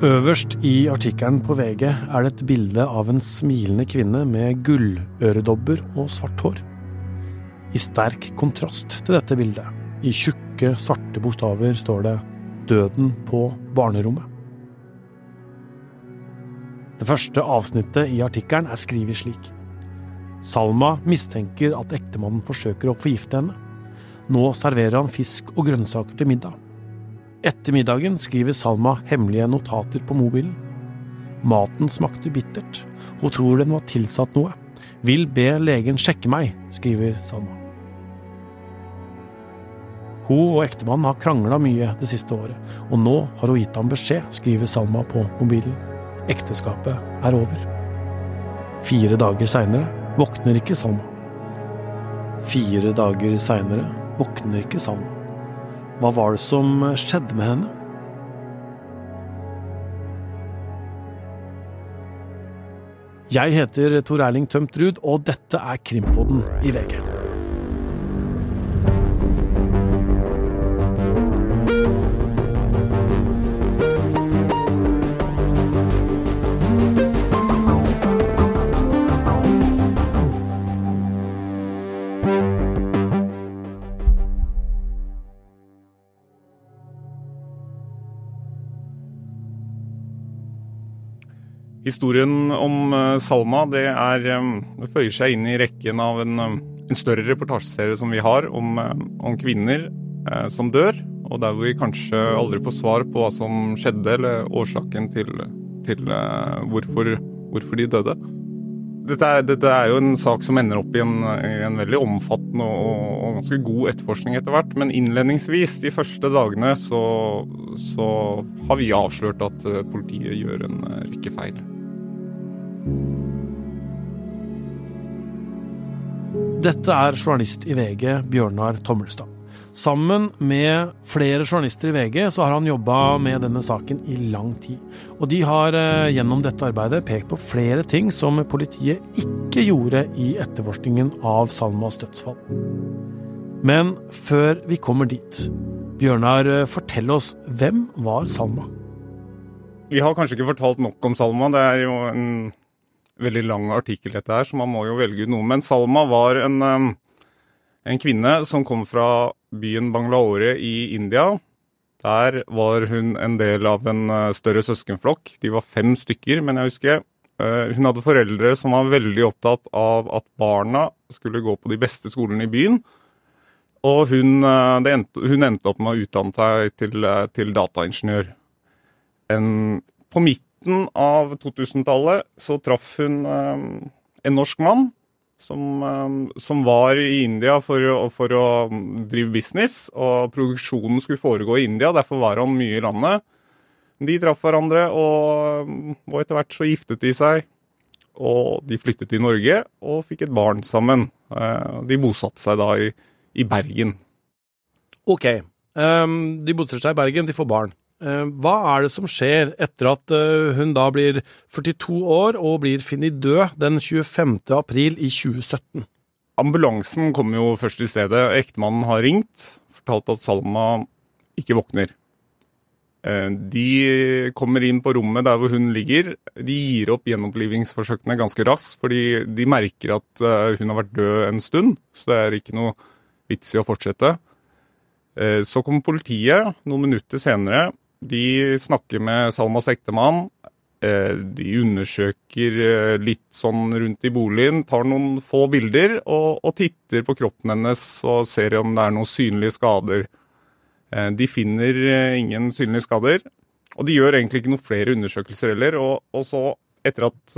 Øverst i artikkelen på VG er det et bilde av en smilende kvinne med gulløredobber og svart hår. I sterk kontrast til dette bildet, i tjukke, svarte bokstaver, står det 'Døden på barnerommet'. Det første avsnittet i artikkelen er skrevet slik. Salma mistenker at ektemannen forsøker å forgifte henne. Nå serverer han fisk og grønnsaker til middag. Etter middagen skriver Salma hemmelige notater på mobilen. Maten smakte bittert. Hun tror den var tilsatt noe. Vil be legen sjekke meg, skriver Salma. Hun og ektemannen har krangla mye det siste året, og nå har hun gitt ham beskjed, skriver Salma på mobilen. Ekteskapet er over. Fire dager seinere våkner ikke Salma. Fire dager seinere våkner ikke Salma. Hva var det som skjedde med henne? Jeg heter Tor Erling Tømt Ruud, og dette er Krimpodden i VG. Historien om eh, Salma det, er, eh, det føyer seg inn i rekken av en, eh, en større reportasjeserie som vi har om, om kvinner eh, som dør, og der vi kanskje aldri får svar på hva som skjedde, eller årsaken til, til eh, hvorfor, hvorfor, de døde. Dette er, dette er, jo en sak som ender opp i en, i en veldig omfattende og, og, ganske god etterforskning etter hvert. Men innledningsvis, de første dagene, så, så har vi avslørt at politiet gjør en rekke feil. Dette er journalist i VG Bjørnar Tommelstad. Sammen med flere journalister i VG så har han jobba med denne saken i lang tid. Og de har eh, gjennom dette arbeidet pekt på flere ting som politiet ikke gjorde i etterforskningen av Salmas dødsfall. Men før vi kommer dit, Bjørnar, eh, fortell oss hvem var Salma? Vi har kanskje ikke fortalt nok om Salma. Det er jo en veldig lang artikkel, dette her, så man må jo velge ut noe. Men Salma var en, en kvinne som kom fra byen Banglaore i India. Der var hun en del av en uh, større søskenflokk. De var fem stykker, men jeg husker. Uh, hun hadde foreldre som var veldig opptatt av at barna skulle gå på de beste skolene i byen. Og hun, uh, endte, hun endte opp med å utdanne seg til, til dataingeniør. En, på midt midten av 2000-tallet så traff hun um, en norsk mann som, um, som, var i India for, for, å drive business, og produksjonen skulle foregå i India, derfor var han mye i landet. De traff hverandre, og, og etter hvert så giftet de seg. Og de flyttet til Norge og fikk et barn sammen. Uh, de bosatte seg da i, i Bergen. Ok. Um, de bosetter seg i Bergen, de får barn. Eh, hva er det som skjer etter at eh, hun da blir 42 år og blir funnet død den 25. april i 2017? Ambulansen kommer jo først til stedet. Ektemannen har ringt, fortalt at Salma ikke våkner. Eh, de kommer inn på rommet der hvor hun ligger. De gir opp gjenopplivingsforsøkene ganske raskt, fordi de merker at hun har vært død en stund, så det er ikke noe vits i å fortsette. Så kommer politiet noen minutter senere de snakker med Salmas ektemann. Eh, de undersøker eh, litt sånn rundt i boligen, tar noen få bilder og, og titter på kroppen hennes og ser om det er noen synlige skader. Eh, de finner ingen synlige skader, og de gjør egentlig ikke noen flere undersøkelser heller. Og, og så, etter at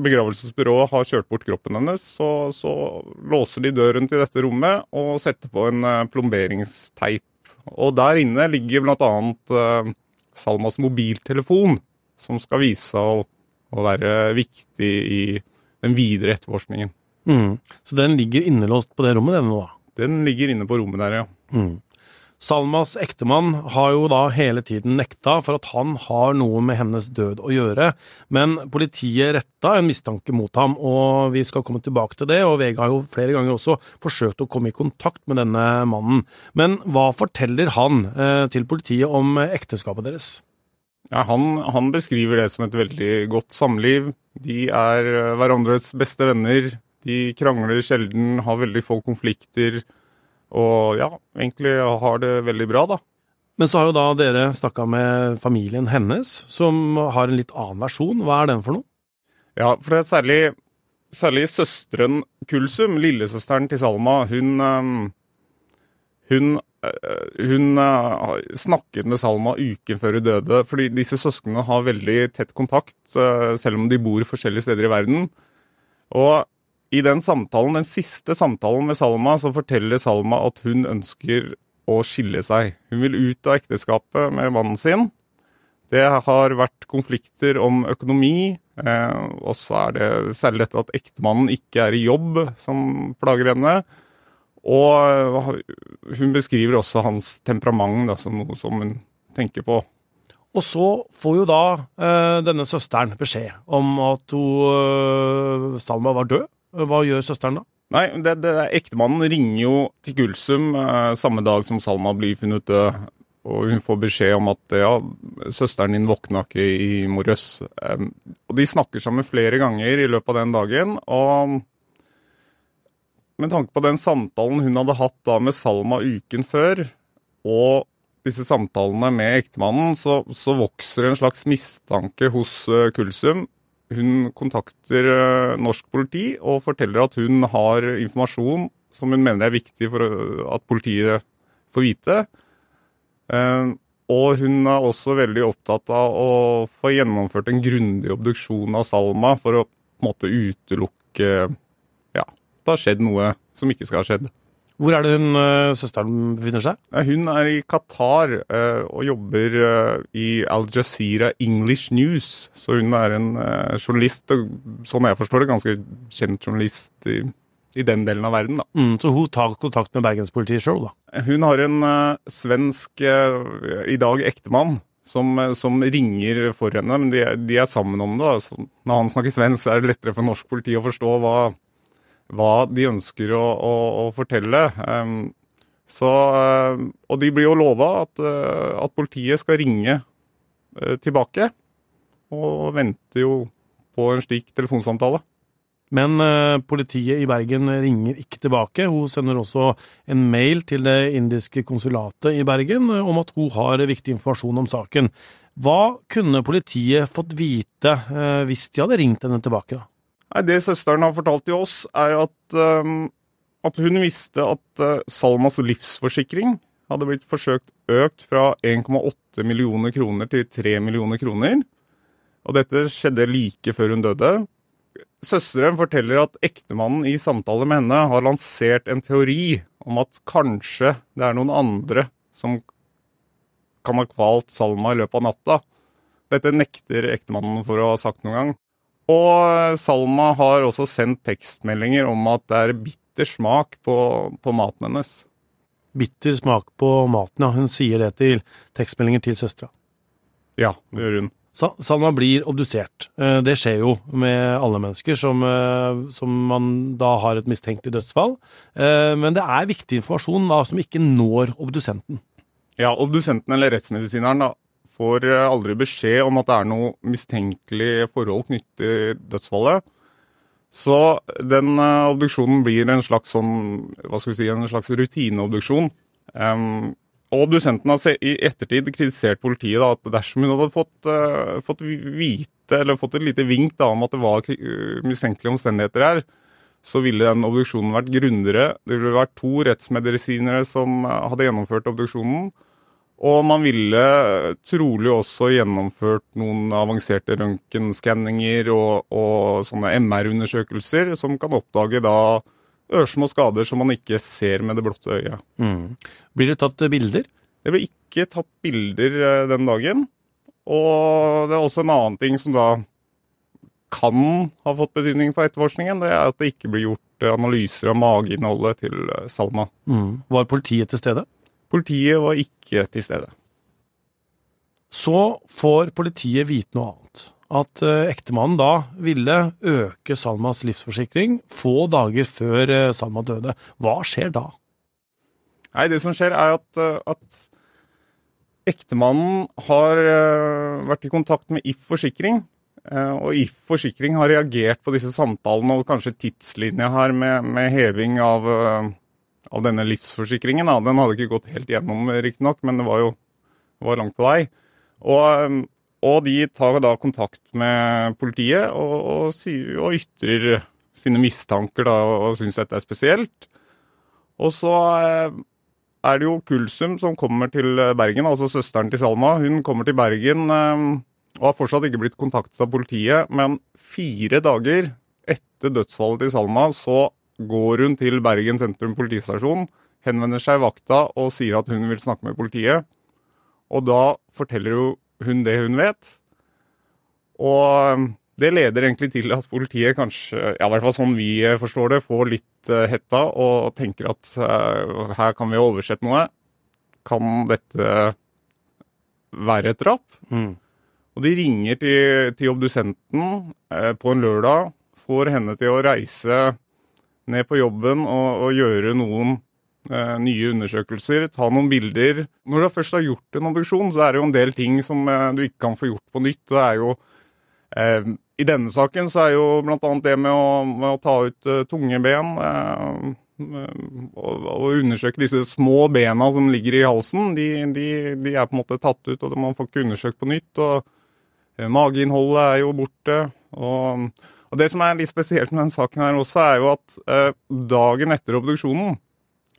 begravelsesbyrået har kjørt bort kroppen hennes, så, så, låser de døren til dette rommet og setter på en plomberingsteip og der inne ligger bl.a. Uh, Salmas mobiltelefon, som skal vise seg å, å, være viktig i den videre etterforskningen. Mm. Så den ligger innelåst på det rommet, den nå? Den ligger inne på rommet der, ja. Mm. Salmas ektemann har jo da hele tiden nekta for at han har noe med hennes død å gjøre, men politiet retta en mistanke mot ham, og vi skal komme tilbake til det, og VG har jo flere ganger også forsøkt å komme i kontakt med denne mannen. Men hva forteller han eh, til politiet om ekteskapet deres? Ja, han, han beskriver det som et veldig godt samliv. De er eh, hverandres beste venner. De krangler sjelden, har veldig få konflikter. Og ja, egentlig har det veldig bra, da. Men så har jo da dere snakka med familien hennes, som har en litt annen versjon. Hva er den for noe? Ja, for det er særlig, særlig søsteren Kulsum, lillesøsteren til Salma, hun eh, Hun, eh, hun eh, snakket med Salma uken før hun døde, fordi disse søsknene har veldig tett kontakt, selv om de bor forskjellige steder i verden. Og i den samtalen, den siste samtalen med Salma, så forteller Salma at hun ønsker å skille seg. Hun vil ut av ekteskapet med mannen sin. Det har vært konflikter om økonomi, eh, og så er det særlig dette at ektemannen ikke er i jobb som plager henne. Og hun beskriver også hans temperament da, som noe som hun tenker på. Og så får jo da eh, denne søsteren beskjed om at hun, eh, Salma var død. Hva gjør søsteren da? Nei, det, det, Ektemannen ringer jo til Gulsum eh, samme dag som Salma blir funnet død. Og hun får beskjed om at ja, søsteren din våkna ikke i morges. Eh, og de snakker sammen flere ganger i løpet av den dagen. Og med tanke på den samtalen hun hadde hatt da med Salma uken før, og disse samtalene med ektemannen, så, så vokser en slags mistanke hos Kulsum. Hun kontakter uh, norsk politi og forteller at hun har informasjon som hun mener er viktig for uh, at politiet får vite. Uh, og hun er også veldig opptatt av å få gjennomført en grundig obduksjon av Salma for å på en måte utelukke ja, det har skjedd noe som ikke skal ha skjedd. Hvor er det hun, uh, søsteren befinner seg? Hun er i Qatar uh, og jobber uh, i Al Jazeera English News. Så hun er en journalist, og sånn jeg forstår det, ganske kjent journalist i, i den delen av verden. da. Mm, så hun tar kontakt med bergenspolitiet sjøl, da? Hun har en svensk, i dag ektemann, som, som, ringer for henne. Men de, de er sammen om det. Altså, når han snakker svensk, er det lettere for norsk politi å forstå hva hva de ønsker å, å, å fortelle. Så, og de blir jo lova at, uh, at, politiet skal ringe uh, tilbake, og venter jo på en slik telefonsamtale. Men politiet i Bergen ringer ikke tilbake. Hun sender også en mail til det indiske konsulatet i Bergen om at hun har viktig informasjon om saken. Hva kunne politiet fått vite hvis de hadde ringt henne tilbake? da? Nei, Det søsteren har fortalt til oss, er at, um, at hun visste at uh, Salmas livsforsikring hadde blitt forsøkt økt fra 1,8 millioner kroner til 3 millioner kroner. Og dette skjedde like før hun døde. Søsteren forteller at ektemannen i samtale med henne har lansert en teori om at kanskje det er noen andre som kan ha kvalt Salma i løpet av natta. Dette nekter ektemannen for å ha sagt noen gang. Og Salma har også sendt tekstmeldinger om at det er bitter smak på, på maten hennes. Bitter smak på maten, ja. Hun sier det til tekstmeldinger til søstera. Ja, det gjør hun. Salma blir obdusert. Eh, det skjer jo med alle mennesker som, eh, som, man da har et mistenkelig dødsfall. Eh, men det er viktig informasjon da, som ikke når obdusenten. Ja, obdusenten eller rettsmedisineren da, får eh, aldri beskjed om at det er noe mistenkelig forhold knyttet til dødsfallet. Så den uh, obduksjonen blir en slags sånn, si, en slags rutineobduksjon. Um, og obdusenten har i ettertid kritisert politiet da, at dersom hun hadde fått, uh, fått, vite, eller fått et lite vink da, om at det var mistenkelige omstendigheter her, så ville den obduksjonen vært grundigere. Det ville vært to rettsmedisinere som hadde gjennomført obduksjonen. Og man ville trolig også gjennomført noen avanserte røntgenskanninger og, og, sånne MR-undersøkelser som kan oppdage da ørsmå skader som man ikke ser med det blotte øyet. Mm. Blir det tatt bilder? Det ble ikke tatt bilder eh, den dagen. Og det er også en annen ting som da kan ha fått betydning for etterforskningen, det er at det ikke blir gjort analyser av mageinnholdet til eh, Salma. Mm. Var politiet til stede? Politiet var ikke til stede. Så får politiet vite noe annet. At uh, ektemannen da ville øke Salmas livsforsikring få dager før uh, Salma døde. Hva skjer da? Nei, Det som skjer, er at, uh, at Ektemannen har vært i kontakt med If Forsikring. Og If Forsikring har reagert på disse samtalene og kanskje tidslinja her med, med heving av, av, denne livsforsikringen. Da. Den hadde ikke gått helt gjennom, riktignok, men det var jo var langt på vei. Og, og, de tar da kontakt med politiet og, og, og ytrer sine mistanker da, og syns dette er spesielt. Og så er det jo Kulsum som kommer til eh, Bergen, altså søsteren til Salma. Hun kommer til Bergen eh, og har fortsatt ikke blitt kontaktet av politiet. Men fire dager etter dødsfallet til Salma så går hun til Bergen sentrum politistasjon, henvender seg i vakta og sier at hun vil snakke med politiet. Og da forteller hun det hun vet. Og det leder egentlig til at politiet kanskje, ja, i hvert fall sånn vi forstår det, får litt uh, hetta og tenker at uh, her kan vi ha oversett noe. Kan dette være et drap? Mm. Og de ringer til, til obdusenten uh, på en lørdag, får henne til å reise ned på jobben og, og gjøre noen nye undersøkelser, ta noen bilder. Når du først har gjort en obduksjon, så er det jo en del ting som du ikke kan få gjort på nytt. Det er jo i denne saken så er jo bl.a. det med å, med å, ta ut uh, tunge ben uh, og, undersøke disse små bena som ligger i halsen, de, de, de, er på en måte tatt ut, og man får ikke undersøkt på nytt. og Mageinnholdet er jo borte. Og, og, det som er litt spesielt med denne saken her også, er jo at dagen etter obduksjonen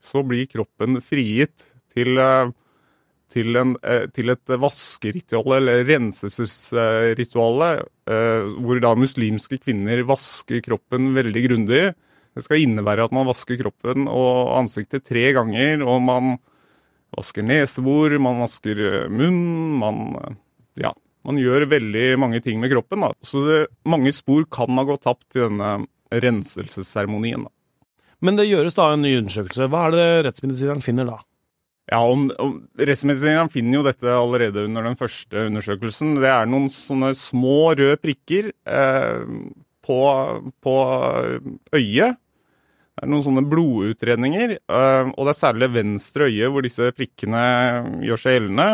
så blir kroppen frigitt til til, en, eh, til et vaskeritual, eller renselsesritual, eh, hvor da muslimske kvinner vasker kroppen veldig grundig. Det skal innebære at man vasker kroppen og ansiktet tre ganger, og man vasker nesebor, man vasker eh, munn, man Ja. Man gjør veldig mange ting med kroppen. Da. Så det, mange spor kan ha gått tapt i denne renselsesseremonien. Men det gjøres da en ny undersøkelse. Hva er det rettsmedisineren finner da? Ja, om, om Rettsmedisineren finner jo dette allerede under den første undersøkelsen. Det er noen sånne små røde prikker eh, på, på, øyet. Det er noen sånne blodutredninger, eh, og det er særlig venstre øye hvor disse prikkene gjør seg gjeldende.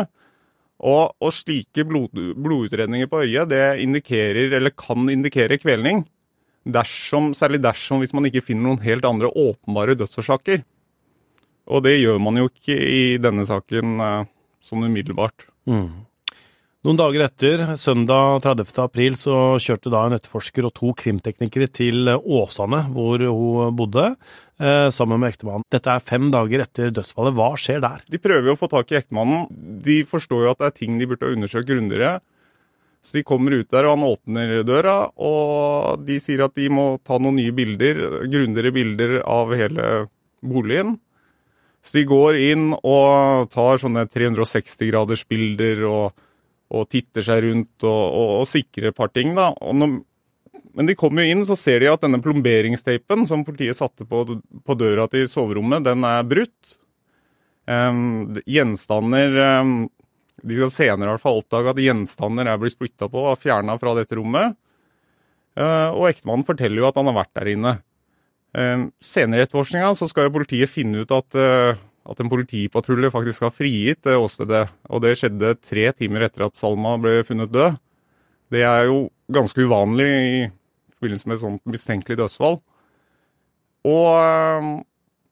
Og, og slike blod, blodutredninger på øyet det indikerer, eller kan indikere kvelning. Dersom, særlig dersom hvis man ikke finner noen helt andre åpenbare dødsårsaker. Og det gjør man jo ikke i denne saken uh, sånn umiddelbart. Mm. Noen dager etter, søndag 30. april, så kjørte da en etterforsker og to krimteknikere til Åsane, hvor hun bodde, eh, sammen med ektemannen. Dette er fem dager etter dødsfallet. Hva skjer der? De prøver å få tak i ektemannen. De forstår jo at det er ting de burde ha undersøkt grundigere. Så de kommer ut der, og han åpner døra, og de sier at de må ta noen nye bilder, grundigere bilder av hele boligen. Så de går inn og tar sånne 360-gradersbilder og, og, titter seg rundt og, og, og sikrer et par ting. Når, men de kommer jo inn, så ser de at denne plomberingsteipen som politiet satte på, på døra til soverommet, den er brutt. Um, gjenstander um, De skal senere i hvert fall oppdage at gjenstander er blitt flytta på og fjerna fra dette rommet. Uh, og ektemannen forteller jo at han har vært der inne. Ehm, senere i etterforskninga skal jo politiet finne ut at, eh, at en politipatrulje faktisk har frigitt det åstedet. Og det skjedde tre timer etter at Salma ble funnet død. Det er jo ganske uvanlig i forbindelse med et sånt mistenkelig dødsfall. Og, ehm,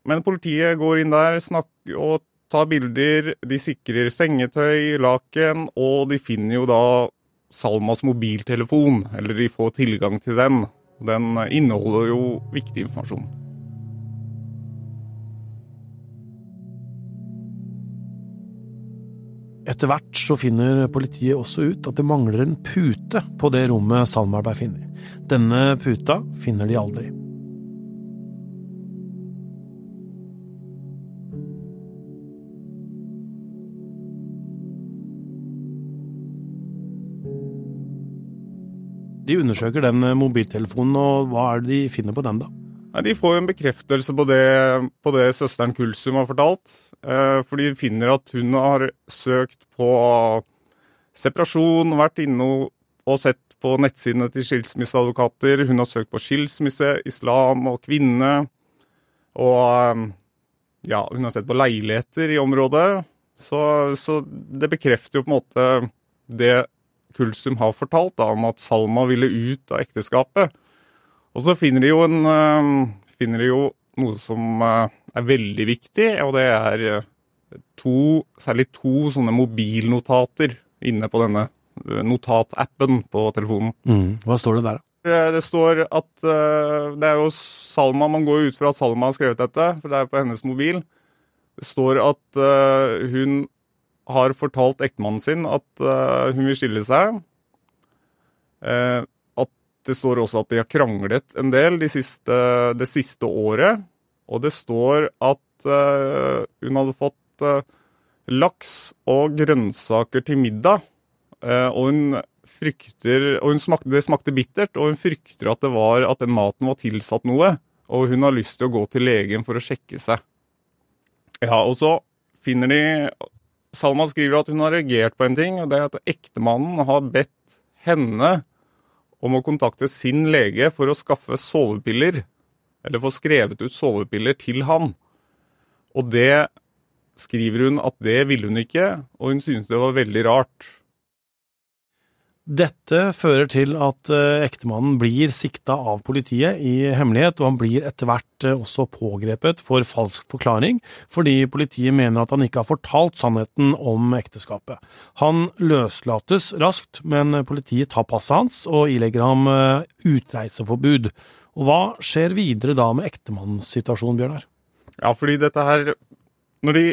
men politiet går inn der snakker, og tar bilder. De sikrer sengetøy, laken, og de finner jo da Salmas mobiltelefon. Eller de får tilgang til den. Den inneholder jo viktig informasjon. Etter hvert så finner politiet også ut at det mangler en pute på det rommet Salmar ble funnet. Denne puta finner de aldri. De undersøker den mobiltelefonen, og hva er det de finner på den, da? De får jo en bekreftelse på det, på det søsteren Kulsum har fortalt. Eh, for de finner at hun har søkt på separasjon, vært inne og sett på nettsidene til skilsmisseadvokater. Hun har søkt på skilsmisse, islam og kvinne. Og ja, hun har sett på leiligheter i området. Så, så det bekrefter jo på en måte det Kulsum har fortalt da, om at Salma ville ut av ekteskapet. Og så finner de jo, en, uh, finner de jo noe som uh, er veldig viktig, og det er uh, to, særlig to sånne mobilnotater inne på denne notatappen på telefonen. Mm. Hva står det der, da? Det står at Det er jo Salma Man går ut fra at Salma har skrevet dette, for det er på hennes mobil. Det står at hun har fortalt ektemannen sin at hun vil skille seg. Det står også at de har kranglet en del de siste, det siste året. Og det står at hun hadde fått uh, laks og grønnsaker til middag. Uh, og hun frykter Og hun smakte, det smakte bittert, og hun frykter at, det var, at den maten var tilsatt noe. Og hun har lyst til å gå til legen for å sjekke seg. Ja, og så finner de Salma skriver at hun har reagert på en ting, og det er at ektemannen har bedt henne om å kontakte sin lege for å skaffe sovepiller. Eller få skrevet ut sovepiller til han. Og det skriver hun at det ville hun ikke, og hun synes det var veldig rart. Dette fører til at eh, ektemannen blir sikta av politiet i hemmelighet, og han blir etter hvert eh, også pågrepet for falsk forklaring, fordi politiet mener at han ikke har fortalt sannheten om ekteskapet. Han løslates raskt, men politiet tar passet hans og ilegger ham eh, utreiseforbud. Og hva skjer videre da med ektemannens situasjon, Bjørnar? Ja, fordi dette her Når de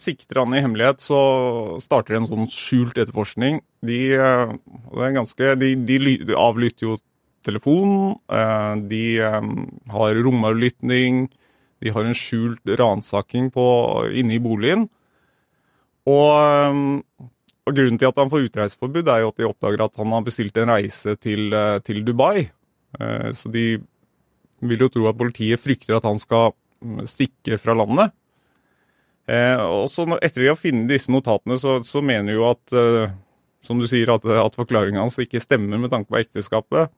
sikter han i hemmelighet, så starter de en sånn skjult etterforskning. De, eh, ganske, de, de, de avlytter jo telefon, eh, de eh, har romavlytting, de har en skjult ransaking inne i boligen. Og, og, grunnen til at han får utreiseforbud, er jo at de oppdager at han har bestilt en reise til, til Dubai. Så de vil jo tro at politiet frykter at han skal mm, stikke fra landet. Eh, og så Etter de har funnet disse notatene, så, så mener de jo at eh, som du sier, at, at forklaringen hans ikke stemmer med tanke på ekteskapet.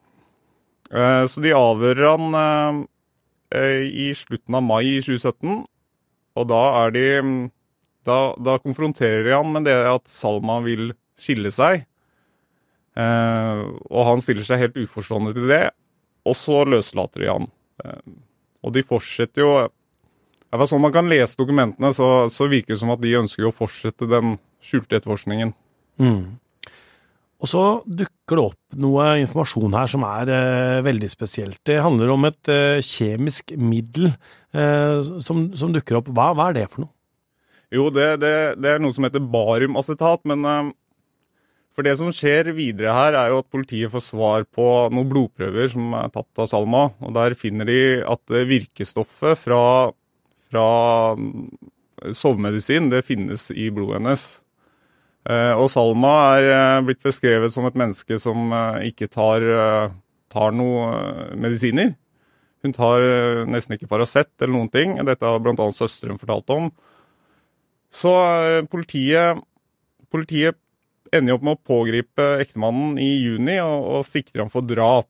Eh, så de avhører han eh, eh, i slutten av mai i 2017, og da er de da, da, konfronterer de han med det at Salma vil skille seg. Eh, og han stiller seg helt uforstående til det, og så løslater de han. og de fortsetter jo ja, Sånn man kan lese dokumentene, så, så, virker det som at de ønsker å fortsette den skjulte etterforskningen. Mm. Og så dukker det opp noe informasjon her som er eh, veldig spesielt. Det handler om et eh, kjemisk middel eh, som, som, dukker opp. Hva, hva, er det for noe? Jo, det, det, det er noe som heter bariumacetat. Men eh, for det som skjer videre her, er jo at politiet får svar på noen blodprøver som er tatt av Salma. Og der finner de at virkestoffet fra fra mm, sovemedisin, det finnes i blodet hennes. Eh, og Salma er eh, blitt beskrevet som et menneske som eh, ikke tar, tar noe medisiner. Hun tar nesten ikke Paracet eller noen ting. Dette har bl.a. søsteren fortalt om. Så politiet, politiet ender opp med å pågripe ektemannen i juni og, og sikter ham for drap.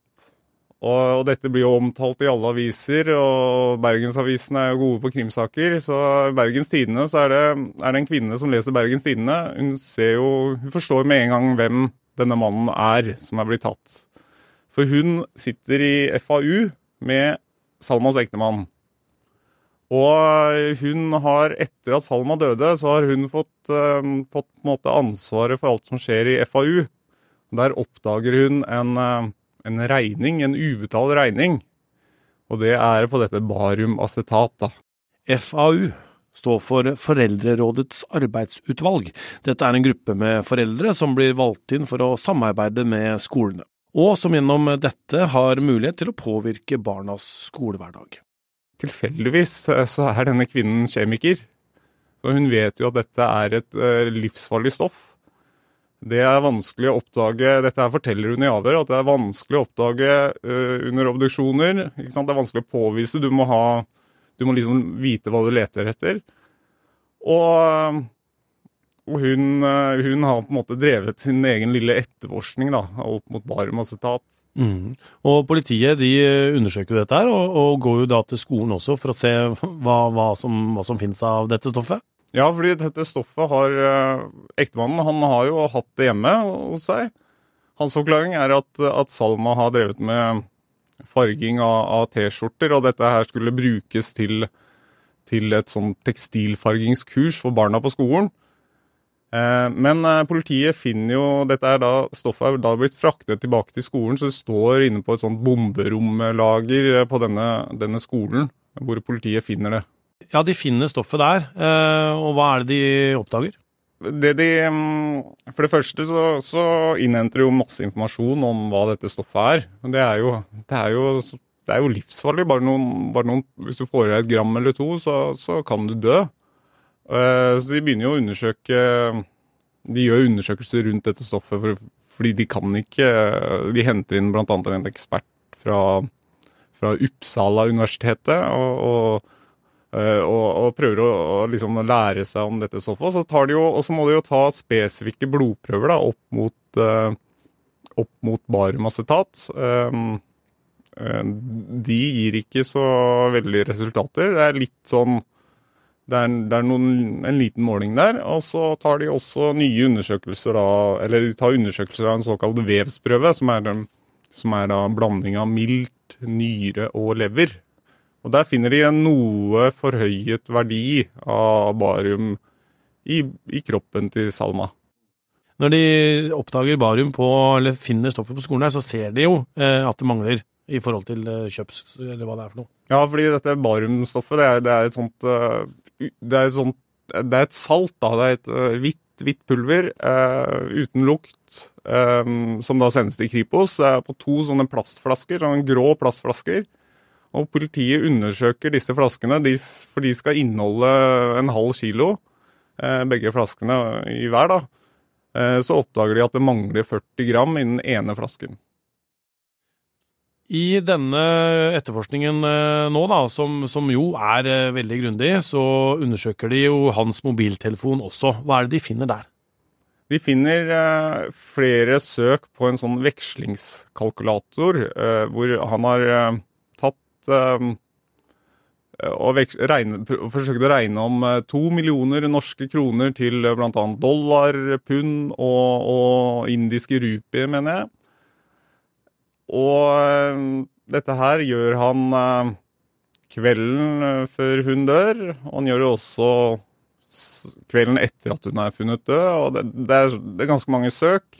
Og, og, dette blir jo omtalt i alle aviser, og Bergensavisene er jo gode på krimsaker. Så i Bergens Tidende så er det, er det en kvinne som leser Bergens Tidende. Hun ser jo, hun forstår med en gang hvem denne mannen er som er blitt tatt. For hun sitter i FAU med Salmas ektemann. Og hun har, etter at Salma døde, så har hun fått, um, fått ansvaret for alt som skjer i FAU. Der oppdager hun en uh, en regning, en ubetalt regning. Og det er på dette bariumacetat, da. FAU står for Foreldrerådets arbeidsutvalg. Dette er en gruppe med foreldre som blir valgt inn for å samarbeide med skolene, og som gjennom dette har mulighet til å påvirke barnas skolehverdag. Tilfeldigvis eh, så er denne kvinnen kjemiker, og hun vet jo at dette er et eh, livsfarlig stoff. Det er vanskelig å oppdage Dette her forteller hun i avhør, at det er vanskelig å oppdage uh, under obduksjoner. Det er vanskelig å påvise. Du må, ha, du må liksom vite hva du leter etter. Og, og hun, uh, hun, har på en måte drevet sin egen lille etterforskning da, opp mot bariumacetat. Mm. Og politiet de undersøker dette her, og, og, går jo da til skolen også for å se hva, hva, som, hva som finnes av dette stoffet? Ja, fordi dette stoffet har eh, Ektemannen han har jo hatt det hjemme hos seg. Hans forklaring er at, at Salma har drevet med farging av, av T-skjorter, og dette her skulle brukes til, til et sånn tekstilfargingskurs for barna på skolen. Eh, men eh, politiet finner jo Dette er da stoffet er da blitt fraktet tilbake til skolen, så det står inne på et sånt bomberomlager på denne, denne skolen, hvor politiet finner det. Ja, de finner stoffet der, eh, og hva er det de oppdager? Det de, mm, for det første så, så innhenter de jo masse informasjon om hva dette stoffet er. Det er jo, det er jo, det er jo livsfarlig. Bare noen, bare noen, hvis du får i deg et gram eller to, så, så kan du dø. Eh, så de begynner jo å undersøke De gjør undersøkelser rundt dette stoffet for, fordi de kan ikke De henter inn bl.a. en ekspert fra, fra Uppsala universitetet. og, og og, og, prøver å, liksom lære seg om dette stoffet. Så, de jo, og så må de jo ta spesifikke blodprøver da, opp mot, uh, mot bariumacetat. Um, uh, de gir ikke så veldig resultater. Det er litt sånn Det er, det er noen, en liten måling der. Og så tar de også nye undersøkelser da Eller de tar undersøkelser av en såkalt vevsprøve, som er, som er da blanding av milt, nyre og lever. Og Der finner de en noe forhøyet verdi av barium i, i kroppen til Salma. Når de oppdager barium på, eller finner stoffet på skolen, her, så ser de jo eh, at det mangler i forhold til eh, kjøps, eller hva det er for noe. Ja, fordi dette bariumstoffet, det er, det er et sånt uh, det, er et sånt det er et salt, da. Det er et uh, hvitt, hvitt pulver uh, uten lukt, um, som da sendes til Kripos. Er på to sånne plastflasker, sånne grå plastflasker. Og politiet undersøker disse flaskene, for de skal inneholde en halv kilo, eh, begge flaskene i hver. da. Eh, så oppdager de at det mangler 40 gram i den ene flasken. I denne etterforskningen eh, nå, da, som, som jo er veldig grundig, så undersøker de jo hans mobiltelefon også. Hva er det de finner der? De finner flere søk på en sånn vekslingskalkulator, hvor han har um, og, regne, og forsøkte å regne om uh, to millioner norske kroner til uh, bl.a. dollar, pund og, og, indiske rupier, mener jeg. Og uh, dette her gjør han uh, kvelden før hun dør. Og han gjør det også kvelden etter at hun er funnet død. og Det, det, er, det er, ganske mange søk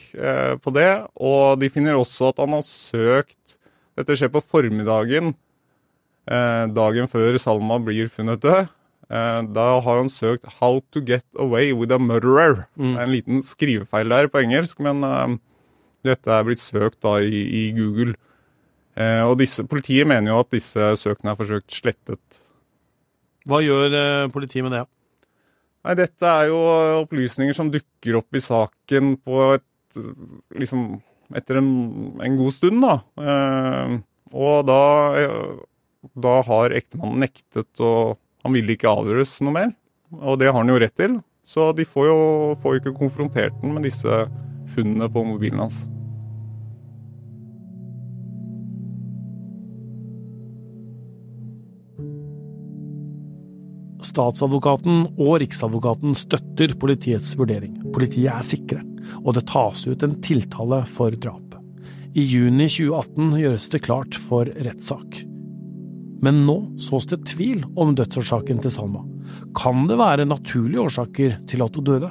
på det. Og de finner også at han har søkt Dette skjer på formiddagen Eh, dagen før Salma blir funnet død. Eh, da har han søkt 'How to get away with a murderer'. Mm. Det er en liten skrivefeil der på engelsk, men uh, dette er blitt søkt da i, i Google. Og disse, Politiet mener jo at disse søkene er forsøkt slettet. Hva gjør politiet med det? Nei, Dette er jo opplysninger som dukker opp i saken på et Liksom etter en, en god stund, da. og da da har ektemannen nektet, og han ville ikke avgjøres noe mer. Og det har han jo rett til. Så de får jo får ikke konfrontert den med disse funnene på mobilen hans. Statsadvokaten og Riksadvokaten støtter politiets vurdering. Politiet er sikre, og det tas ut en tiltale for drap. I juni 2018 gjøres det klart for rettssak. Men nå sås det tvil om dødsårsaken til Salma. Kan det være naturlige årsaker til at hun døde?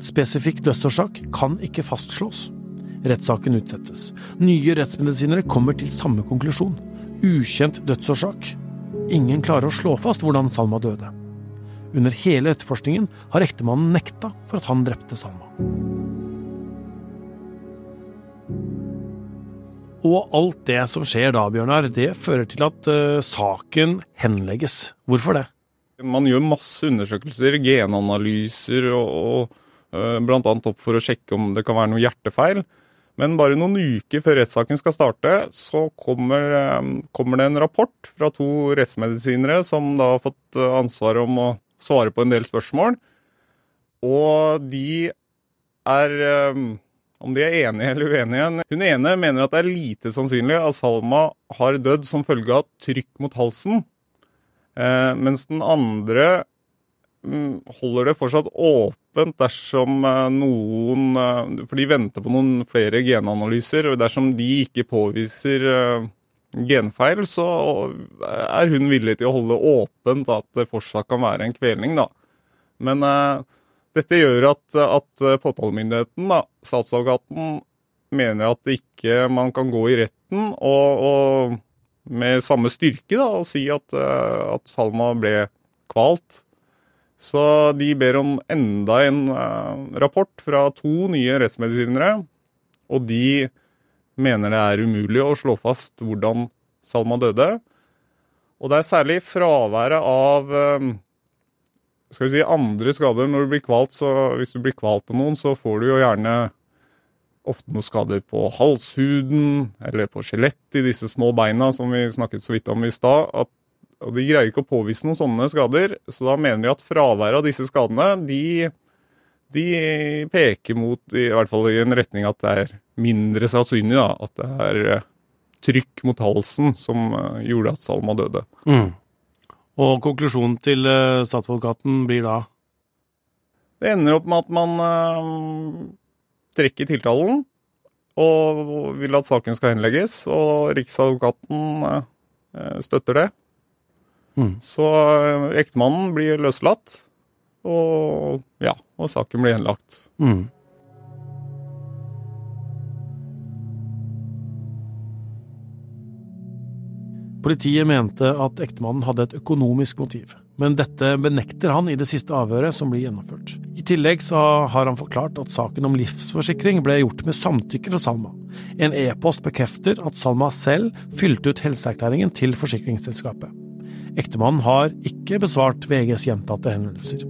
Spesifikk dødsårsak kan ikke fastslås. Rettssaken utsettes. Nye rettsmedisinere kommer til samme konklusjon. Ukjent dødsårsak. Ingen klarer å slå fast hvordan Salma døde. Under hele etterforskningen har ektemannen nekta for at han drepte Salma. Og alt det som skjer da, Bjørnar, det fører til at uh, saken henlegges. Hvorfor det? Man gjør masse undersøkelser, genanalyser og, og uh, blant annet opp for å sjekke om det kan være noe hjertefeil. Men bare noen uker før rettssaken skal starte, så kommer, um, kommer, det en rapport fra to rettsmedisinere som da har fått ansvaret om å svare på en del spørsmål. Og de er um, om de er enige eller uenige. Hun ene mener at det er lite sannsynlig at Salma har dødd som følge av trykk mot halsen, eh, mens den andre mm, holder det fortsatt åpent dersom eh, noen eh, For de venter på noen flere genanalyser, og dersom de ikke påviser genfeil, så er hun villig til å holde åpent at det fortsatt kan være en kvelning, da. Men dette gjør at, at påtalemyndigheten, da, statsadvokaten, mener at ikke man kan gå i retten og, og med samme styrke da, og si at, uh, at Salma ble kvalt. Så de ber om enda en uh, rapport fra to nye rettsmedisinere, og de mener det er umulig å slå fast hvordan Salma døde. Og det er særlig fraværet av skal vi si, andre skader. Når du blir kvalt, så Hvis du blir kvalt av noen, så får du jo gjerne ofte noen skader på halshuden eller på skjelettet i disse små beina som vi snakket så vidt om i stad. Og de greier ikke å påvise noen sånne skader, så da mener de at fraværet av disse skadene de, de peker mot, i hvert fall i en retning at det er mindre sannsynlig da, at det er eh, trykk mot halsen som eh, gjorde at Salma døde. Mm. Og konklusjonen til uh, statsadvokaten blir da? Det ender opp med at man uh, trekker tiltalen og vil at saken skal henlegges, og Riksadvokaten uh, støtter det. Mm. Så ektemannen blir løslatt, og ja, og saken blir henlagt. Mm. Politiet mente at ektemannen hadde et økonomisk motiv, men dette benekter han i det siste avhøret som blir gjennomført. I tillegg har han forklart at saken om livsforsikring ble gjort med samtykke fra Salma. En e-post bekrefter at Salma selv fylte ut helseerklæringen til forsikringsselskapet. Ektemannen har ikke besvart VGs gjentatte henvendelser.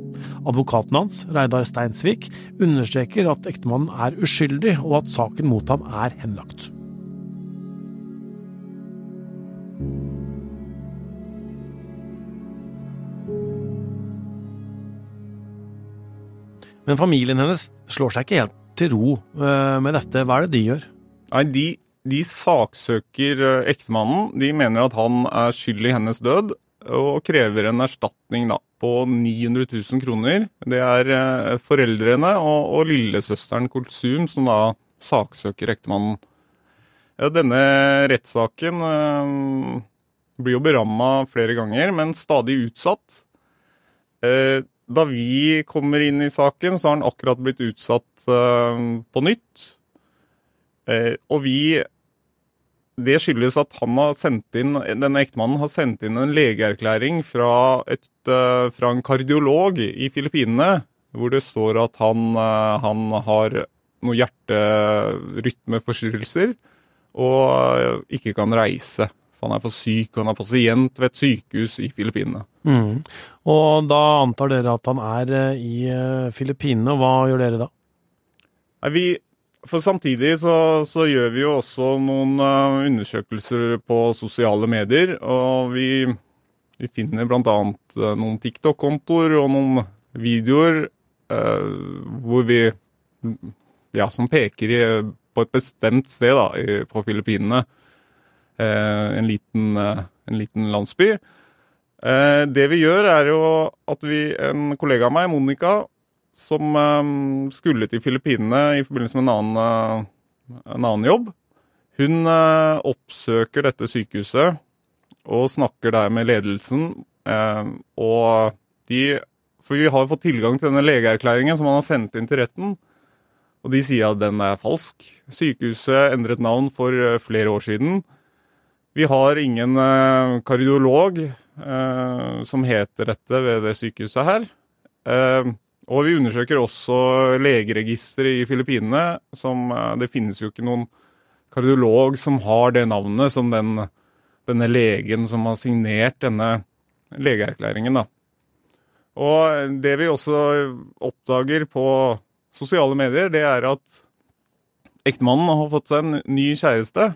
Advokaten hans, Reidar Steinsvik, understreker at ektemannen er uskyldig, og at saken mot ham er henlagt. Men familien hennes slår seg ikke helt til ro eh, med dette. Hva er det de gjør? Nei, de, de saksøker eh, ektemannen. De mener at han er skyld i hennes død, og krever en erstatning da, på 900 000 kroner. Det er eh, foreldrene og, og lillesøsteren Kulsum som da saksøker ektemannen. Denne rettssaken blir jo beramma flere ganger, men stadig utsatt. Eh, da vi kommer inn i saken, så har den akkurat blitt utsatt uh, på nytt. Uh, og vi Det skyldes at han har sendt inn, denne ektemannen har sendt inn en legeerklæring fra, et, uh, fra en kardiolog i Filippinene, hvor det står at han, han har noen hjerterytmeforstyrrelser og ikke kan reise. For han er for syk, og han er pasient ved et sykehus i Filippinene. Mm. Og da antar dere at han er eh, i eh, Filippinene, og hva gjør dere da? Nei, vi, for samtidig så, så, gjør vi jo også noen uh, undersøkelser på sosiale medier, og vi, vi finner bl.a. Noen TikTok-kontoer og noen videoer eh, hvor vi ja, som peker i, på et bestemt sted da, i, på Filippinene. Eh, en liten, eh, en liten landsby. Eh, det vi gjør, er jo at vi, en kollega av meg, Monica, som skulle til Filippinene i forbindelse med en annen, en annen jobb, hun oppsøker dette sykehuset og snakker der med ledelsen. Og de For vi har fått tilgang til denne legeerklæringen som han har sendt inn til retten. Og de sier at den er falsk. Sykehuset endret navn for flere år siden. Vi har ingen uh, kardiolog uh, som heter dette ved det sykehuset her. Uh, og vi undersøker også legeregisteret i Filippinene. Som, det finnes jo ikke noen kardiolog som har det navnet som den, denne legen som har signert denne legeerklæringen. Da. Og det vi også oppdager på sosiale medier, det er at ektemannen har fått seg en ny kjæreste.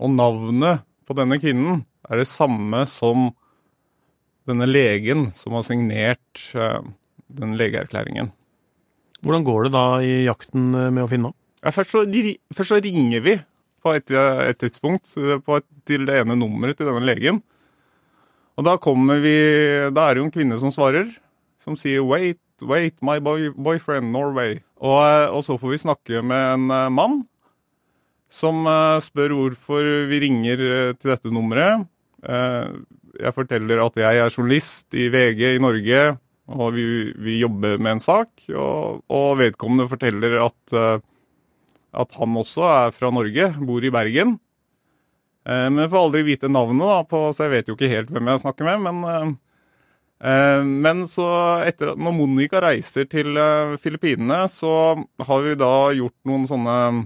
Og navnet på denne kvinnen er det samme som denne legen som har signert uh, den legeerklæringen. Hvordan går det da i jakten eh, med å finne henne? Ja, først, først, så, ringer vi på et, et tidspunkt et, til det ene nummeret til denne legen. Og da kommer vi Da er det jo en kvinne som svarer. som sier 'wait, wait, my boy, boyfriend, Norway'. Og, eh, og, så får vi snakke med en mann som uh, spør hvorfor vi ringer til dette nummeret. Uh, jeg forteller at jeg er journalist i VG i Norge, og vi, vi jobber med en sak. Og, og vedkommende forteller at, at han også er fra Norge, bor i Bergen. Men jeg får aldri vite navnet, da, på, så jeg vet jo ikke helt hvem jeg snakker med. Men Eh, men så etter at når Monica reiser til eh, Filippinene, så har vi da gjort noen sånne eh,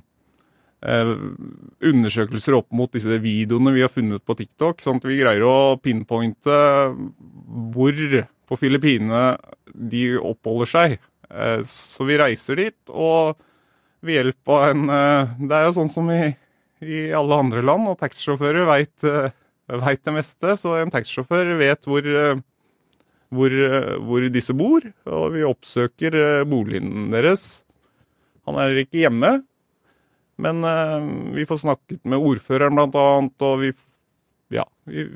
undersøkelser opp mot disse videoene vi har funnet på TikTok, sånn at vi greier å pinpointe hvor på Filippinene de oppholder seg. Så vi reiser dit, og ved hjelp av en Det er jo sånn som i, i alle andre land, og taxisjåfører veit det meste. Så en taxisjåfør vet hvor hvor, hvor, disse bor, og vi oppsøker eh, boligen deres. Han er ikke hjemme, men uh, vi får snakket med ordføreren blant annet, og vi Ja, vi,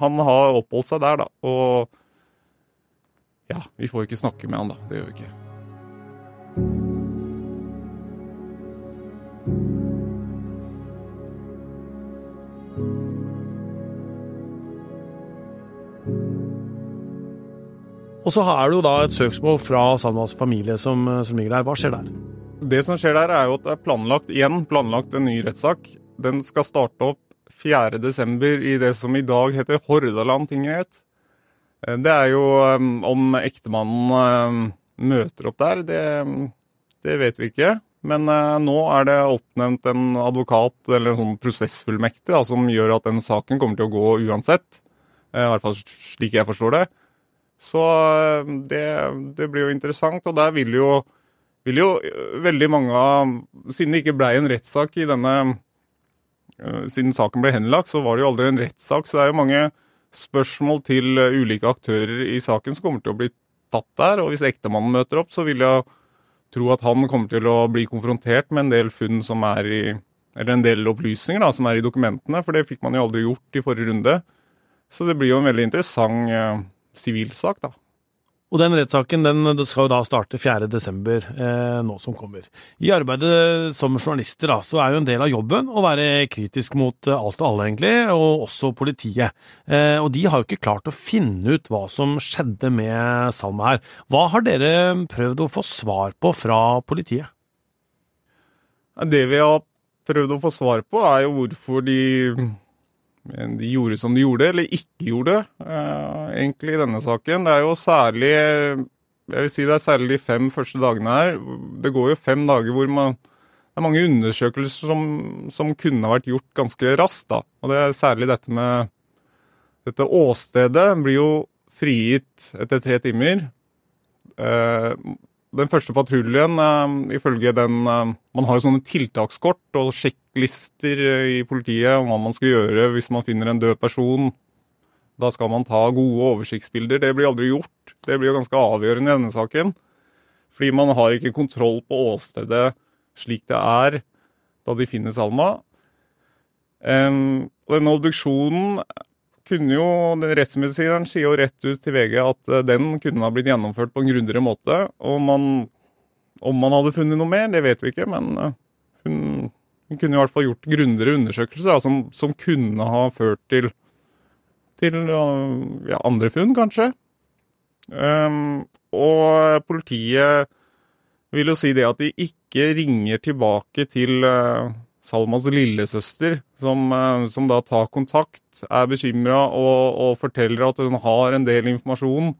han har oppholdt seg der, da. Og ja, vi får ikke snakke med han, da. Det gjør vi ikke. Og så er det jo da et søksmål fra Salmas familie som, som, ligger der. Hva skjer der? Det som skjer der, er jo at det er planlagt igjen planlagt en ny rettssak. Den skal starte opp 4.12. i det som i dag heter Hordaland tingrett. Eh, det er jo um, om ektemannen um, møter opp der, det, det, vet vi ikke. Men nå er det oppnevnt en advokat eller en sånn prosessfullmektig da, som gjør at den saken kommer til å gå uansett. I hvert fall slik jeg forstår det. Så eh, det, det, blir jo interessant, og der vil jo, vil jo veldig mange av Siden det ikke blei en rettssak i denne eh, Siden saken ble henlagt, så var det jo aldri en rettssak, så det er jo mange spørsmål til eh, ulike aktører i saken som kommer til å bli tatt der. Og hvis ektemannen møter opp, så vil jeg tro at han kommer til å bli konfrontert med en del funn som er i Eller en del opplysninger da, som er i dokumentene, for det fikk man jo aldri gjort i forrige runde. Så det blir jo en veldig interessant sivilsak, da. Og den rettssaken den skal jo da starte 4.12. Eh, nå som kommer. I arbeidet som journalister da, så er jo en del av jobben å være kritisk mot eh, alt og alle, egentlig, og også politiet. Eh, og de har jo ikke klart å finne ut hva som skjedde med Salma her. Hva har dere prøvd å få svar på fra politiet? Det vi har prøvd å få svar på, er jo hvorfor de de gjorde som de gjorde, eller ikke gjorde, uh, egentlig, i denne saken. Det er jo særlig Jeg vil si det er særlig de fem første dagene her. Det går jo fem dager hvor man Det er mange undersøkelser som, som kunne vært gjort ganske raskt, da. Og det er særlig dette med Dette åstedet blir jo frigitt etter tre timer. Uh, den første patruljen, uh, ifølge den uh, Man har jo sånne tiltakskort og sjekklister i politiet om hva man skal gjøre hvis man finner en død person. Da skal man ta gode oversiktsbilder. Det blir aldri gjort. Det blir jo ganske avgjørende i denne saken. Fordi man har ikke kontroll på åstedet slik det er da de finner Salma. Um, denne obduksjonen kunne jo, Rettsmedisineren sier jo rett ut til VG at eh, den kunne ha blitt gjennomført på en grundigere måte. Og man, om man hadde funnet noe mer, det vet vi ikke, men eh, hun, hun kunne i hvert fall gjort grundigere undersøkelser da, som, som, kunne ha ført til, til ja, andre funn, kanskje. Um, og politiet vil jo si det at de ikke ringer tilbake til uh, Salmas lillesøster, som, eh, som, da tar kontakt, er bekymra og, og, forteller at hun har en del informasjon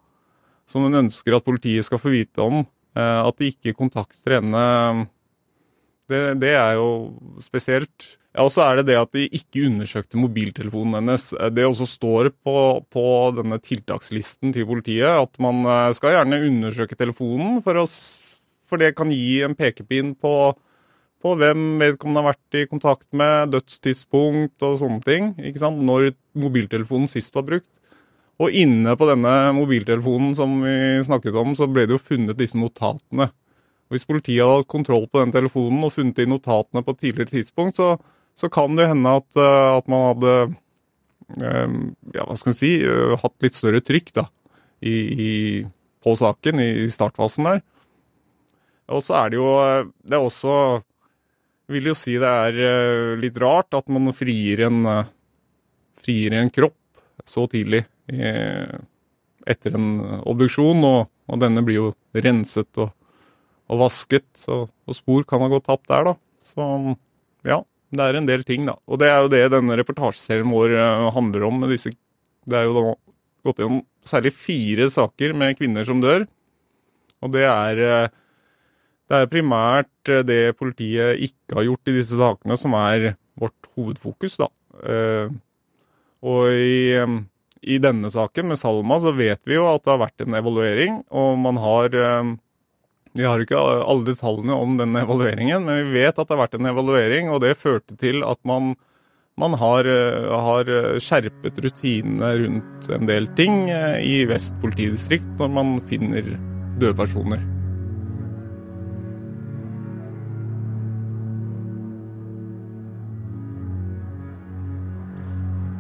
som hun ønsker at politiet skal få vite om. Eh, at de ikke kontakter henne, det, det er jo spesielt. Ja, og så er det det at de ikke undersøkte mobiltelefonen hennes. Det også står på, på denne tiltakslisten til politiet at man eh, skal gjerne undersøke telefonen, for, å, for det kan gi en pekepinn på på hvem vedkommende har vært i kontakt med, dødstidspunkt og sånne ting. ikke sant? Når mobiltelefonen sist var brukt. Og inne på denne mobiltelefonen som vi snakket om, så ble det jo funnet disse notatene. Og Hvis politiet hadde hatt kontroll på den telefonen og funnet de notatene på et tidligere tidspunkt, så, så kan det hende at, eh, at man hadde um, ja, hva skal man si, uh, hatt litt større trykk da, i, i, på saken i startfasen der. Og så er det jo Det er også Vil jo si det er litt rart at man frier en, frigir en kropp så tidlig etter en obduksjon, og, og denne blir jo renset og, og vasket, så, og spor kan ha gått tapt der, da. Så ja, det er en del ting, da. Og det er jo det denne reportasjeserien vår handler om. med disse, Det er jo da gått gjennom særlig fire saker med kvinner som dør. Og det er, eh, det er primært eh, det politiet ikke har gjort i disse sakene, som er vårt hovedfokus, da. Eh, og i, i denne saken med Salma så vet vi jo at det har vært en evaluering, og man har Vi har ikke alle detaljene om den evalueringen, men vi vet at det har vært en evaluering, og det førte til at man man har, eh, har, eh, skjerpet rutinene rundt en del ting eh, i Vest politidistrikt når man finner døde personer.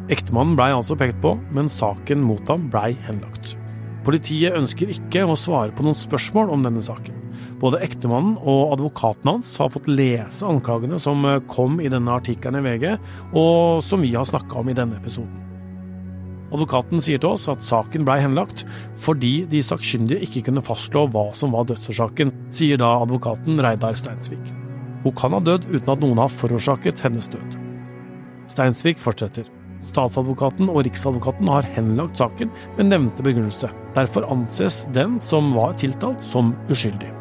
Ektemannen blei altså pekt på, men saken mot ham blei henlagt. Politiet ønsker ikke å svare på noen spørsmål om denne saken. Både ektemannen og advokaten hans har fått lese anklagene som kom i denne artikkelen i VG, og som vi har snakka om i denne episoden. Advokaten sier til oss at saken blei henlagt fordi de sakkyndige ikke kunne fastslå hva som var dødsårsaken, sier da advokaten Reidar Steinsvik. Hun kan ha dødd uten at noen har forårsaket hennes død. Steinsvik fortsetter. Statsadvokaten og Riksadvokaten har henlagt saken med nevnte begrunnelse. Derfor anses den som var tiltalt, som uskyldig.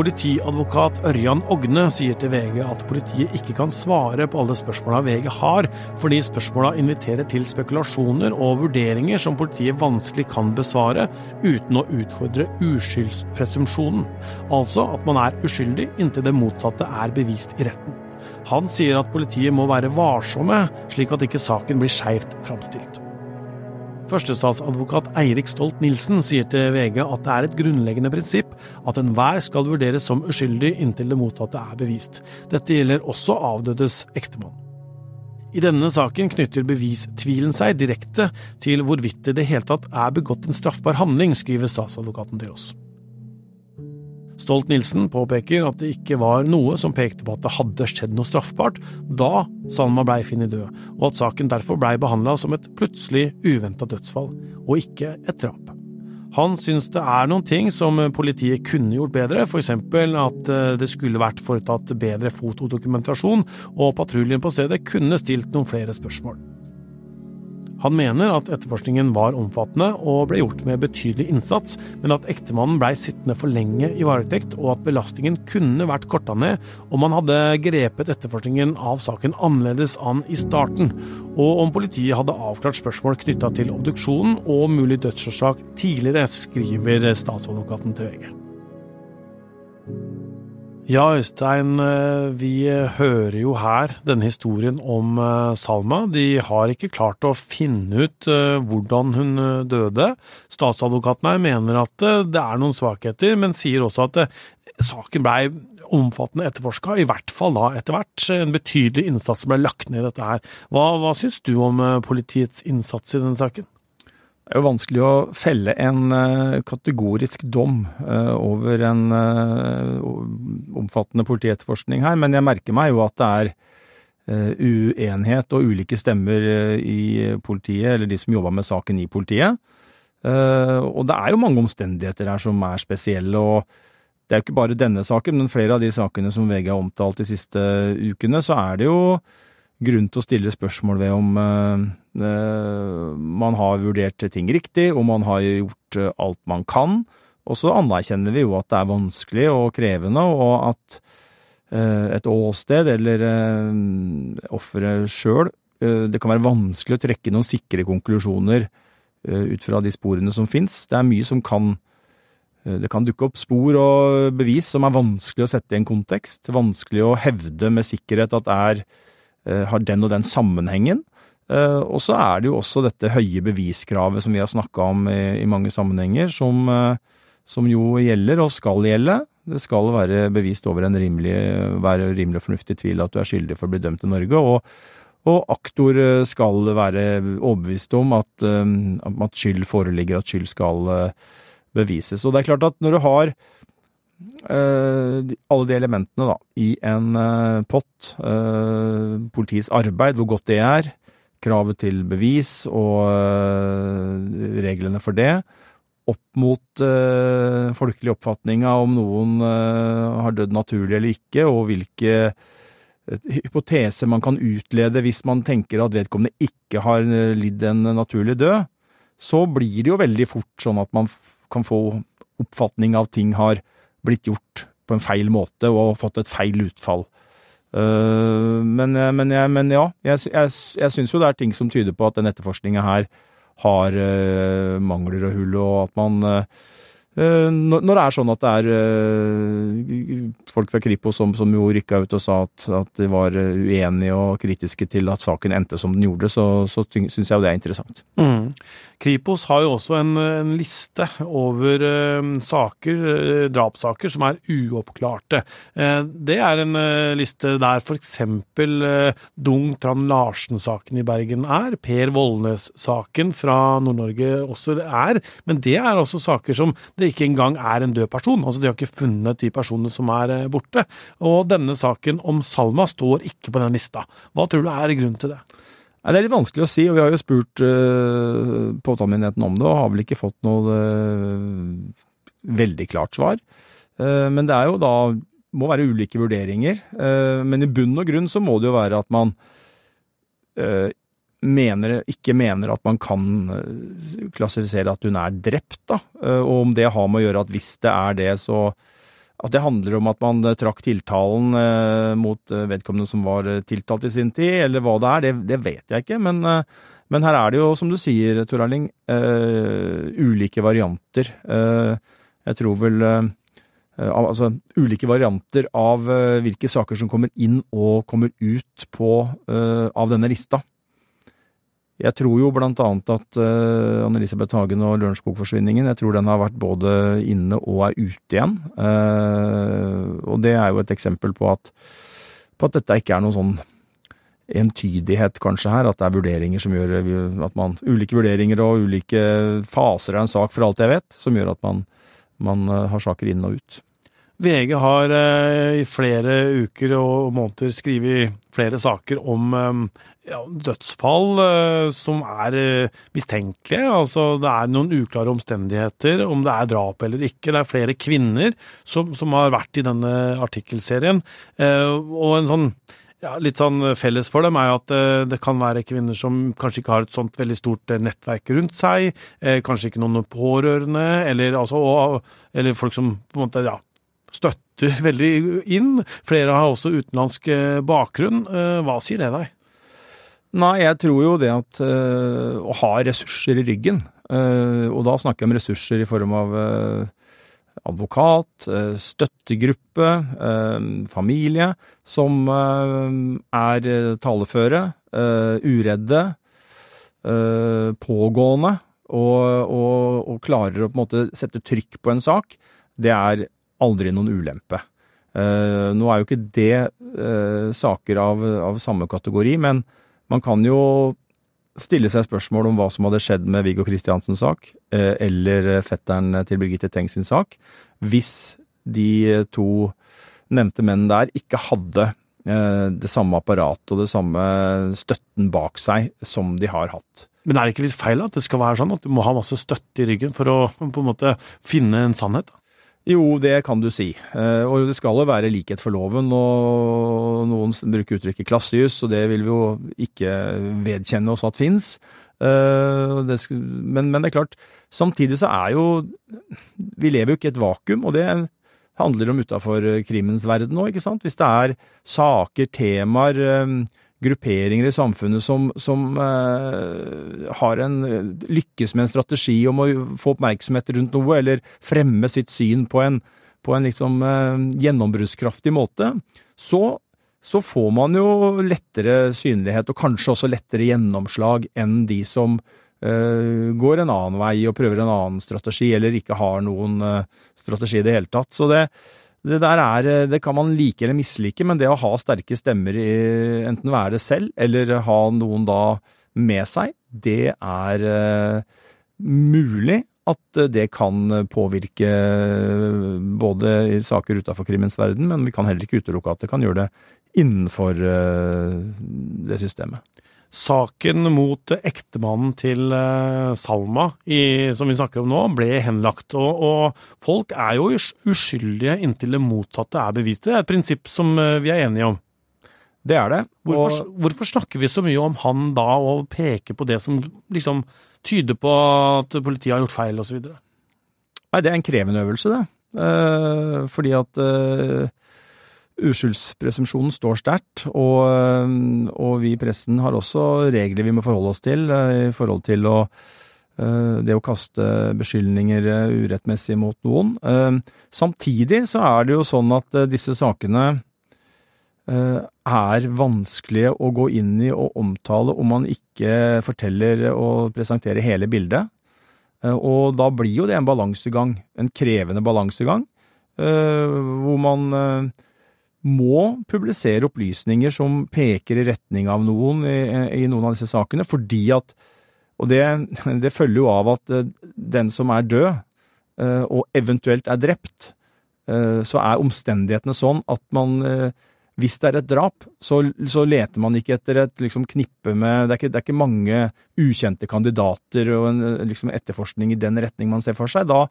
Politiadvokat Ørjan Ogne sier til VG at politiet ikke kan svare på alle spørsmåla VG har, fordi spørsmåla inviterer til spekulasjoner og vurderinger som politiet vanskelig kan besvare uten å utfordre uskyldspresumpsjonen, altså at man er uskyldig inntil det motsatte er bevist i retten. Han sier at politiet må være varsomme, slik at ikke saken blir skeivt framstilt. Førstestatsadvokat Eirik Stolt-Nielsen sier til VG at det er et grunnleggende prinsipp at enhver skal vurderes som uskyldig inntil det motsatte er bevist. Dette gjelder også avdødes ektemann. I denne saken knytter bevistvilen seg direkte til hvorvidt det i det hele tatt er begått en straffbar handling, skriver statsadvokaten til oss. Stolt-Nielsen påpeker at det ikke var noe som pekte på at det hadde skjedd noe straffbart da Salma blei funnet død, og at saken derfor blei behandla som et plutselig uventa dødsfall, og ikke et drap. Han syns det er noen ting som politiet kunne gjort bedre, eksempel at eh, det skulle vært foretatt bedre fotodokumentasjon, og patruljen på stedet kunne stilt noen flere spørsmål. Han mener at etterforskningen var omfattende og ble gjort med betydelig innsats, men at ektemannen blei sittende for lenge i varetekt, og at belastningen kunne vært korta ned om man hadde grepet etterforskningen av saken annerledes an i starten, og om politiet hadde avklart spørsmål knytta til obduksjonen og mulig dødsårsak tidligere, skriver statsadvokaten til VG. Ja, Øystein, eh, vi hører jo her denne historien om eh, Salma. De har ikke klart å finne ut eh, hvordan hun døde. Statsadvokaten her mener at det er noen svakheter, men sier også at saken blei omfattende etterforska, i hvert fall da etter hvert. En betydelig innsats ble lagt ned i dette her. Hva, hva syns du om politiets innsats i denne saken? Det er jo vanskelig å felle en uh, kategorisk dom uh, over en uh, omfattende politietterforskning her, men jeg merker meg jo at det er uenighet og ulike stemmer i politiet, eller de som jobba med saken i politiet. og det er jo mange omstendigheter her som er spesielle, og det er jo ikke bare denne saken, men flere av de sakene som VG har omtalt de siste ukene, så er det jo grunn til å stille spørsmål ved om man har vurdert ting riktig, og man har gjort uh, alt man kan. Og så anerkjenner vi jo at det er vanskelig og krevende, og at uh, et åsted eller offeret sjøl Det kan være vanskelig å trekke noen sikre konklusjoner ut fra de sporene som fins. Det er mye som kan det kan dukke opp spor og bevis som er vanskelig å sette i en kontekst, vanskelig å hevde med sikkerhet at er Eh, har den og den sammenhengen. Eh, og så er det jo også dette høye beviskravet som vi har snakka om i, i, mange sammenhenger, som, eh, som, jo gjelder og skal gjelde. Det skal være bevist over en rimelig, være rimelig og fornuftig tvil at du er skyldig for å bli dømt i Norge. Og, Og aktor eh, skal være overbevist om at, at skyld foreligger, at skyld skal bevises. Og det er klart at når du har alle de elementene da, i en pott, politiets arbeid, hvor godt det er, kravet til bevis og reglene for det, opp mot uh, folkelig oppfatning av om noen uh, har dødd naturlig eller ikke, og hvilke hypoteser man kan utlede hvis man tenker at vedkommende ikke har eh, lidd en naturlig død, så blir det jo veldig fort sånn at man kan få oppfatning av ting har blitt gjort på en feil måte og fått et feil utfall. Uh, men, men, men, ja, jeg, jeg, jeg syns jo det er ting som tyder på at den etterforskninga her har uh, mangler og hull, og at man uh, Eh, når det er sånn at det er eh, folk fra Kripos som, som jo rykka ut og sa at, at, de var eh, uenige og kritiske til at saken endte som den gjorde, så, så syns jeg jo det er interessant. Mm. Kripos har jo også en, en liste over saker, uh, drapssaker, som er uoppklarte. Det er en liste der f.eks. Dung Tran Larsen-saken i Bergen er, Per Vollnes-saken fra Nord-Norge også er, men det er også saker som det ikke engang er en død person. Altså, De har ikke funnet de personene som er eh, borte. Og denne saken om Salma står ikke på den lista. Hva tror du er grunnen til det? Det er litt vanskelig å si, og vi har jo spurt uh, påtalemyndigheten om det, og har vel ikke fått noe uh, veldig klart svar. Uh, men det er jo da må være ulike vurderinger. Men i bunn og grunn så må det jo være at man mener, ikke mener at man kan eh, klassifisere at hun er drept, da. Eh, og om det har med å gjøre at hvis det er det, så at det handler om at man trakk tiltalen eh, mot vedkommende som var tiltalt i sin tid, eller hva det er, det, det vet jeg ikke. Men, men, her er det jo, som du sier, Tor Erling, uh, ulike varianter. Uh, jeg tror vel uh, Altså ulike varianter av hvilke saker som kommer inn og kommer ut på, av denne lista. Jeg tror jo blant annet at uh, Anne-Elisabeth Hagen og Lørenskog-forsvinningen, jeg tror den har vært både inne og er ute igjen. Uh, og det er jo et eksempel på at, på at dette ikke er noen sånn entydighet kanskje her, at det er vurderinger som gjør at man Ulike vurderinger og ulike faser av en sak, for alt jeg vet, som gjør at man, man uh, har saker inn og ut. VG har i flere uker og måneder skrevet flere saker om ja, dødsfall uh, som er mistenkelige. Altså, det er noen uklare omstendigheter om det er drap eller ikke. Det er flere kvinner som, som har vært i denne artikkelserien. Og en sånn ja, litt sånn felles for dem er jo at det kan være kvinner som kanskje ikke har et sånt veldig stort nettverk rundt seg, kanskje ikke noen pårørende, eller, altså, eller folk som på en måte ja, støtter veldig inn. Flere har også utenlandsk bakgrunn. Hva sier det deg? Nei, jeg tror jo det at øh, å ha ressurser i ryggen, øh, og da snakker jeg om ressurser i form av øh, advokat, støttegruppe, familie, som er taleføre, uredde, pågående, og, og, og, klarer å på en måte sette trykk på en sak, det er aldri noen ulempe. nå er jo ikke det saker av, av samme kategori, men man kan jo stille seg spørsmål om hva som hadde skjedd med Viggo Kristiansens sak, eh, eller fetteren til Birgitte Tengs sin sak, hvis de to nevnte mennene der ikke hadde eh, det samme apparatet og det samme støtten bak seg som de har hatt. Men er det ikke litt feil at det skal være sånn at du må ha masse støtte i ryggen for å på en måte finne en sannhet? Jo, det kan du si. Eh, og det skal jo være likhet for loven. Og noen bruker uttrykket klassejus, og det vil vi jo ikke vedkjenne oss at fins. Eh, men, det er klart, samtidig så er jo Vi lever jo ikke i et vakuum, og det handler om utafor krimens verden nå, ikke sant. Hvis det er saker, temaer, eh, grupperinger i samfunnet som, som eh, en, lykkes med en strategi om å få oppmerksomhet rundt noe, eller fremme sitt syn på en, på en liksom, eh, gjennombruddskraftig måte, så, så, får man jo lettere synlighet, og kanskje også lettere gjennomslag enn de som uh, går en annen vei og prøver en annen strategi, eller ikke har noen strategi i det hele tatt. Så det, Det der er, eh, det kan man like eller mislike, men det å ha sterke stemmer, i, enten være det selv eller ha noen da med seg, det er uh, mulig at det kan påvirke både i saker utafor krimmens verden, men vi kan heller ikke utelukke at det kan gjøre det innenfor det systemet. Saken mot ektemannen til eh, Salma, i, som vi snakker om nå, ble henlagt. Og, og, folk er jo uskyldige inntil det motsatte er bevist. Det er et prinsipp som eh, vi er enige om. Det er det. Hvorfor, og... hvorfor snakker vi så mye om han da, og peker på det som liksom tyder på at politiet har gjort feil, osv.? Nei, det er en krevende øvelse, det. Eh, fordi at eh, uskyldspresumpsjonen står sterkt, og, eh, og, vi i pressen har også regler vi må forholde oss til eh, i forhold til å, eh, det å kaste beskyldninger urettmessig mot noen. Samtidig så er det jo sånn at disse sakene er vanskelige å gå inn i og omtale om man ikke forteller og presenterer hele bildet. Og da blir jo det en balansegang, en krevende balansegang, hvor man må publisere opplysninger som peker i retning av noen i, i noen av disse sakene, fordi at Og det, det, følger jo av at eh, den som er død, eh, og eventuelt er drept, eh, så er omstendighetene sånn at man hvis det er et drap, så, så leter man ikke etter et liksom, knippe med det er, ikke, det er, ikke, mange ukjente kandidater og en liksom, etterforskning i den retning man ser for seg. Da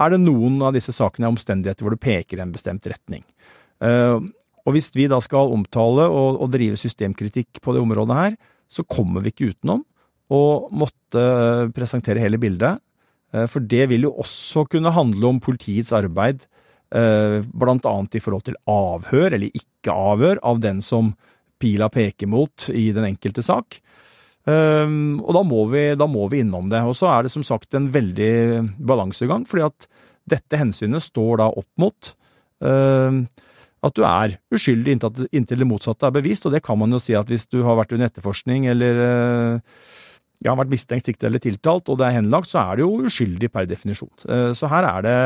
er det noen av disse sakene av omstendigheter hvor det peker i en bestemt retning. Uh, og hvis vi da skal omtale og, og, drive systemkritikk på det området her, så kommer vi ikke utenom å måtte uh, presentere hele bildet. Uh, for det vil jo også kunne handle om politiets arbeid, annet i forhold til avhør eller ikke avhør av den som pila peker mot i den enkelte sak. og da må, vi, da må vi innom det. Og så er det som sagt en veldig balansegang, fordi at dette hensynet står da opp mot at du er uskyldig inntil det motsatte er bevist, og det kan man jo si at hvis du har vært under etterforskning eller eh, ja, vært mistenkt, siktet eller tiltalt, og det er henlagt, så er du jo uskyldig per definisjon. Eh, så her er det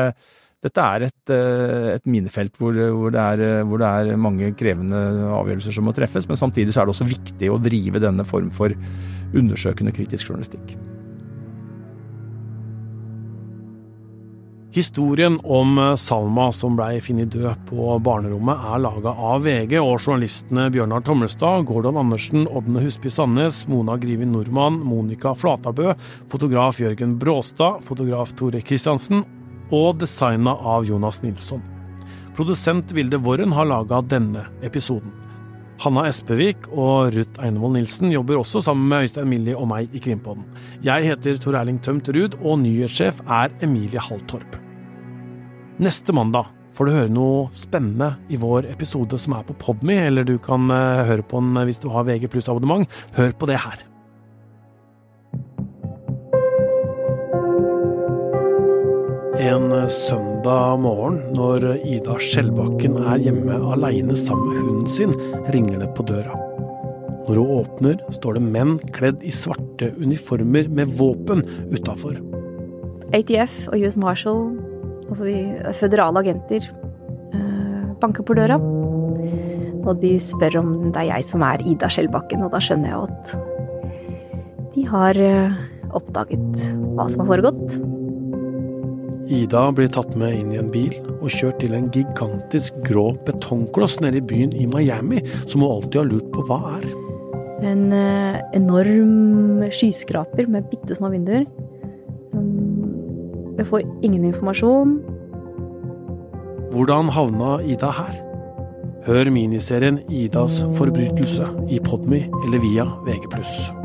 dette er et, eh, et minefelt hvor, hvor, det er, hvor, det er, mange krevende avgjørelser som må treffes, men samtidig så er det også viktig å drive denne form for undersøkende kritisk journalistikk. Historien om eh, Salma som blei funnet død på barnerommet, er laga av VG og journalistene Bjørnar Tommelstad, Gordon Andersen, Ådne Husby Sandnes, Mona Grivi Nordmann, Monica Flatabø, fotograf Jørgen Bråstad, fotograf Tore Kristiansen og designa av Jonas Nilsson. Produsent Vilde Worren har laga denne episoden. Hanna Espevik og Ruth Einevold Nilsen jobber også sammen med Øystein Millie og meg i Krimpodden. Jeg heter Tor Erling Tømt Ruud, og nyhetssjef er Emilie Halltorp. Neste mandag får du høre noe spennende i vår episode som er på Podme, eller du kan eh, høre på den hvis du har VG pluss-abonnement. Hør på det her. En søndag morgen, når Ida Skjellbakken er hjemme aleine sammen med hunden sin, ringer det på døra. Når hun åpner, står det menn kledd i svarte uniformer med våpen utafor. ATF og US Marshal altså de føderale agenter, eh, banker på døra. Og de spør om det er jeg som er Ida Skjellbakken, og da skjønner jeg at de har eh, oppdaget hva som har foregått. Ida blir tatt med inn i en bil og kjørt til en gigantisk grå betongkloss nede i byen i Miami, som hun alltid har lurt på hva er. En eh, enorm skyskraper med bitte små vinduer. Jeg får ingen informasjon. Hvordan havna Ida her? Hør miniserien 'Idas forbrytelse' i Podmy eller via VG+.